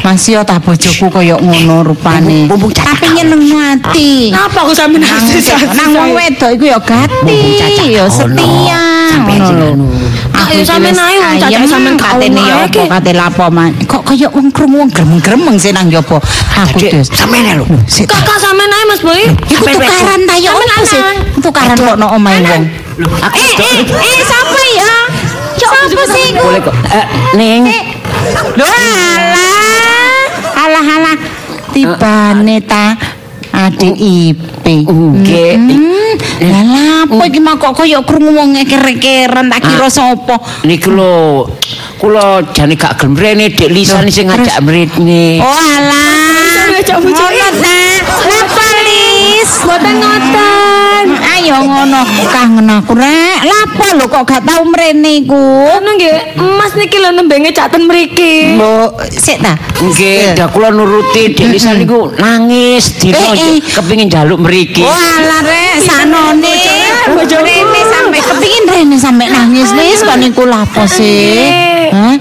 masih yo tak bojoku koyo ngono rupane. Tapi nyeneng ati. Napa aku sampeyan Nang wong wedok iku yo gati, yo setia. Ngono yo sampeyan ae wong cacak sampeyan gak katene omah apa kate lapo man. Kok koyo wong krungu wong gremeng-gremeng sih nang jopo. Aku Dik, des. sampeyan lho. Kakak sampeyan ae Mas Boy. Iku tukaran ta yo opo sih? Tukaran kok no omahe wong. Aku Eh, eh, eh, sapa ya? Sapa sih iku? boleh kok. Eh, Ning. Eh, Lho alah. Alah alah. Tibane ta adik Ipe. Nggih. Hmm, Lah lapo iki mah kok koyo krungu wong eker-ekeran tak kira sapa? Niku lho, kula jane gak gelem rene Dik Lisan sing ngajak mrene. Oh alah. ngajak bojone. Ngono Lis? Mboten ngoten. Ayo ngono kangen aku rek. Lapa lho kok gak tau mrene iku? Anu nggih, Mas niki lho nembe ngecaten mriki. Mbok sik ta. Nggih, dah kula nuruti Dek Lisa niku nangis dino Eh, eh. kepengin njaluk mriki. Oh alah rek sanone. Rene sampe kepingin Rene sampe nangis Lis kon niku lapo sih? Hah?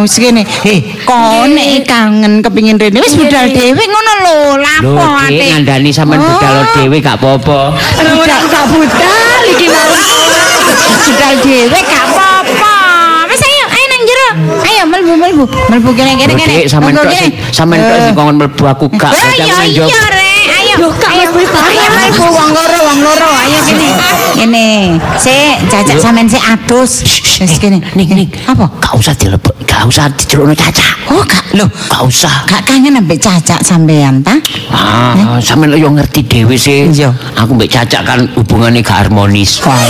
Oh wis kene. Eh, kon nek kangen kepingin Rene wis budal dhewe ngono lho. Lho, Lapo Dek ate. ngandani sampean budal dhewe gak apa-apa. Ora gak budal iki mau. budal dhewe gak apa-apa. Wis ayo, ayo nang jero. Ayo mlebu mlebu. Mlebu kene kene Lho, kene. Sampean tok sampean tok sing kongkon mlebu aku gak. Oh Jangan iya menjawab. iya rek. Ayo. Loh, Kak, ayo. mlebu bareng. Ayo mlebu wong loro wong loro. Ayo kene. Kene. Sik, jajak sampean sik adus. Wis kene. Ning ning. Apa? Gak usah dilebok, gak usah dicelukno caca. Oh, gak lho. Gak usah. Gak kangen ambek cacak sampean ta? Ah, sampean yo ngerti dhewe sih. Iya. Aku mbek cacak kan hubungannya gak harmonis. Wah,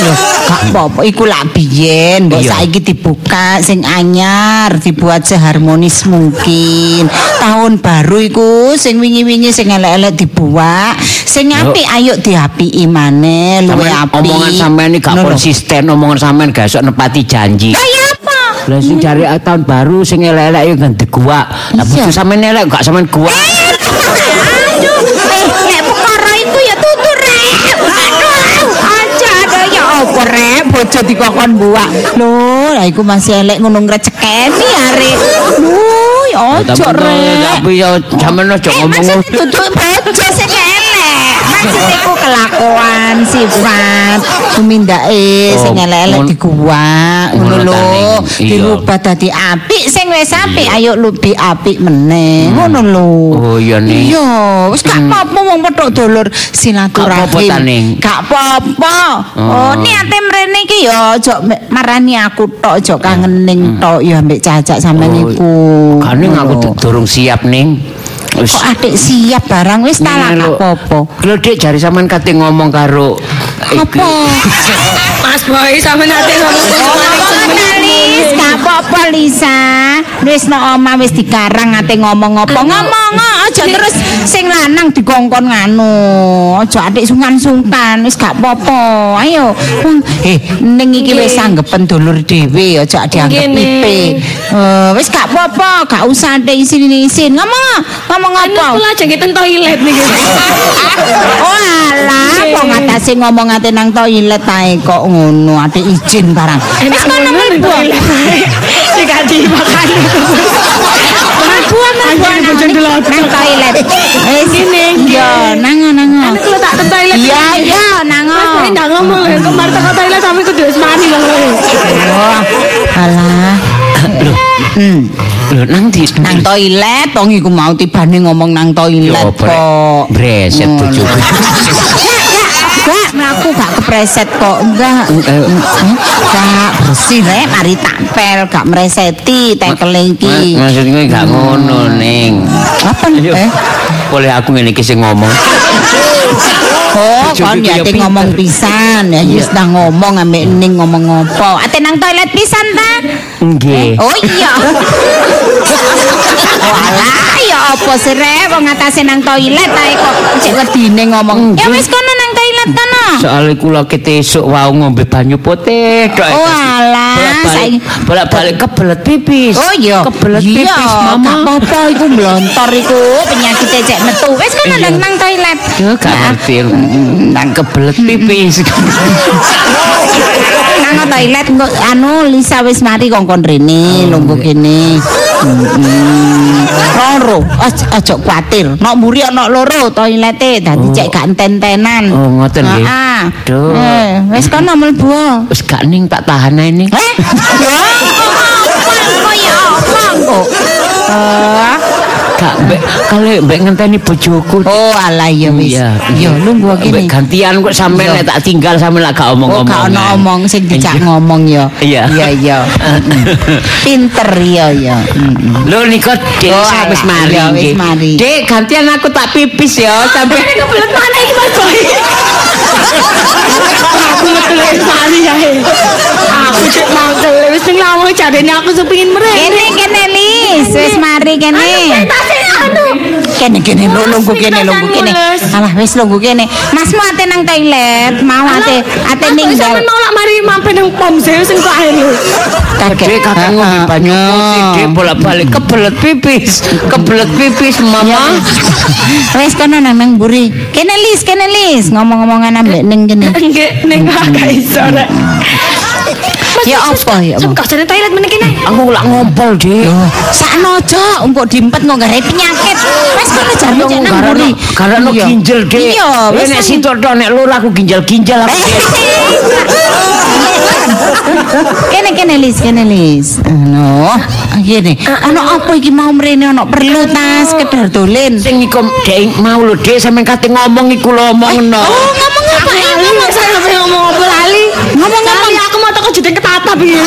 yo gak apa-apa iku lak biyen, mbok saiki dibuka sing anyar, dibuat seharmonis mungkin. Tahun baru iku sing wingi-wingi sing elek-elek dibuat, sing apik ayo diapiki maneh, luwe apik. omongan sampean gak konsisten, omongan sampean gak iso nepati janji. Apa? Lah sing cari tahun baru sing elek-elek yo ganti gua. Lah bojo sampean elek gak sampean gua. Aduh, eh, nek perkara iku ya tutur rek. Aduh, aja ada ya apa rek, bojo dikokon buak. Lho, lah iku masih elek ngono ngrecekeni arek. Lho, ya ojo rek. Tapi yo sampean aja Eh, ngomong maksud duduk bojo sing. Maksud iku kelakuan sifat tumindake Oh, sing elek-elek ngono- diguwak ngono lho. Dirubah dadi apik sing wis apik ayo lebih apik meneh. Ngono lho. Oh, iya, Ning. Iya, wis gak apa-apa wong petok dulur silaturahim. Gak apa-apa. Oh. Oh, niate mrene iki ya aja me- marani aku tok, aja kangening tok ya ambek cacak sampean Hmm. Oh, iku. Kan aku durung siap ning. Wis. Kok adik siap barang? Wis gak apa-apa. Lho Dik jari sampean kate ngomong karo Apa? (laughs) Mas Boy sampe nate ngomong Apa-apa Lisa. Wis no oma wis dikarang ate ngomong apa ngomong aja terus sing lanang dikongkon nganu. Aja adik sungkan-sungkan wis gak apa-apa. Ayo. Eh, ning iki wis anggepen dulur dhewe aja dianggep pipi. Eh, wis gak apa-apa, gak usah ada isin-isin. Ngomong, ngomong apa? Kula aja ngeten toilet niki. (laughs) Oh alah, kok ngatasi ngomong ate nang toilet ae kok ngono, ate izin barang. Wis kono mlebu. Dikati makan. Mlebu mlebu nang nang toilet. Wis Yo, nango nango. Anu kula tak toilet. Iya, iya, nango. Mas Boy ndak ngomong lho, kok mari teko toilet sampe kudu wis mari lho. Oh, alah. Hmm, Lho nang di nang toilet wong iku mau tibane ngomong nang toilet kok. breset Ngono. bojoku. Kepreset kok. Enggak. Enggak bersih rek, mari tampel, gak mereseti tekeling Ma- iki. Maksudnya gak ngono ning. Apa eh? Boleh aku ngene iki sing ngomong. (laughs) Oh, kon ya ngomong pisan, ya wis nang ngomong ambek ning ngomong apa. Ate nang toilet pisan ta? Nggih. Oh iya. (laughs) Walah, ya apa sih rek wong atase nang toilet ae kok cek wedine ngomong. Ya wis kono nang toilet kono. Soale kula kete esuk wau ngombe banyu putih. Oh alah, saiki Bolak-balik kebelet pipis. Oh iya. Kebelet Iya, pipis, Mama. apa-apa iku mlontor iku penyakit cek metu. Wis kono Iya. nang nang toilet. Yo gak ngerti. Nang kebelet pipis. (laughs) Nang toilet engko anu Lisa wis mari kongkon rene lungguh kene. Hmm. Loro, aja kuatir. Nok mburi ana loro toilete dadi cek gak enten-tenan. Oh, ngoten nggih. Heeh. Eh, wis kono mlebu. Wis gak ning tak tahan ae ning. Eh? (laughs) Apa ya apa kok? Gak mbek kale mbek ngenteni bojoku. Oh alah ya wis. Iya. Ya lungguh Mbek kene. gantian kok sampean Iya. nek tak tinggal sampean lak gak Oh, omong-omong. gak ono omong sing dijak ngomong ya. Iya. Iya, iya. (laughs) Pinter ya ya. Lho niku Dek Oh, wis mari. iya, wis mari. Dek gantian aku tak pipis ya sampai (laughs) Kebelet mana iki Mas Boy? (laughs) Aku metu wis mari ya. Aku cek mangkel wis ning lawang jarene aku sepengin mrene. Kene kene Lis, wis mari kene. Kene kene lungguh kene lungguh kene. Alah wis lungguh kene. Masmu ate nang toilet, mau ate ate Ninggal. Sampeyan mau lak mari mampir nang pom saya sing kok ae lho. Dek kakak ngombe banyu putih, Dek bolak-balik kebelet pipis, kebelet pipis mama. Wis kono nang nang buri. Kene lis, kene lis, ngomong-ngomongan ambek ning kene. Nggih, ning gak iso rek. Ya apa ya? Sam kok jane toilet meneh kene. Aku lak ngompol, Dek. Sakno aja engko diempet nggo gare penyakit. Wis kono jane cek nang buri. Karena Iya. ginjal, Dek. Iya, Eh, wis nek situ tok nek lur aku ginjal-ginjal aku. (laughs) Kene kene lis kene lis no gini ono apa iki mau mrene ono perlu tas kedar dolen Sing iku Dek mau lho, Dek sampean kate ngomong iku lho omongno. oh ngomong apa Ngomong saya sampe ngomong apa. Ngomong apa? Lali aku mau toko jedeng ketata piye.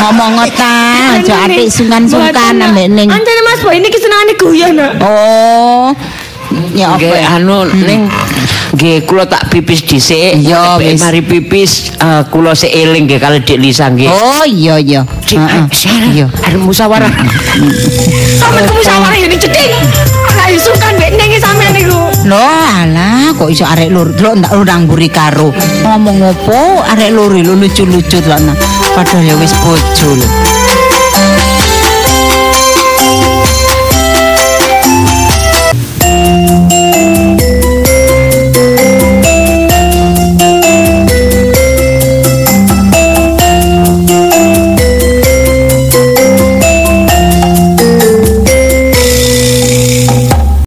ngomong ta aja atik sungkan-sungkan ambek ning Anjane Mas Boy ini kesenengane guyon nak. oh ya apa ya anu ning nggih kula tak pipis dhisik. Iya. Mari pipis eh, kula seeling nggih kali Dik Lisa nggih. oh iya iya Heeh. Sarah, iya arep musyawarah. Sampe kamu musyawarah ini jeding. Ora iso kan mbek ning sampean niku. Loh alah kok iso arek lur lo ndak urang buri karo. Ngomong opo arek lur e lo lucu-lucu lana padahal ya wis bojo lho.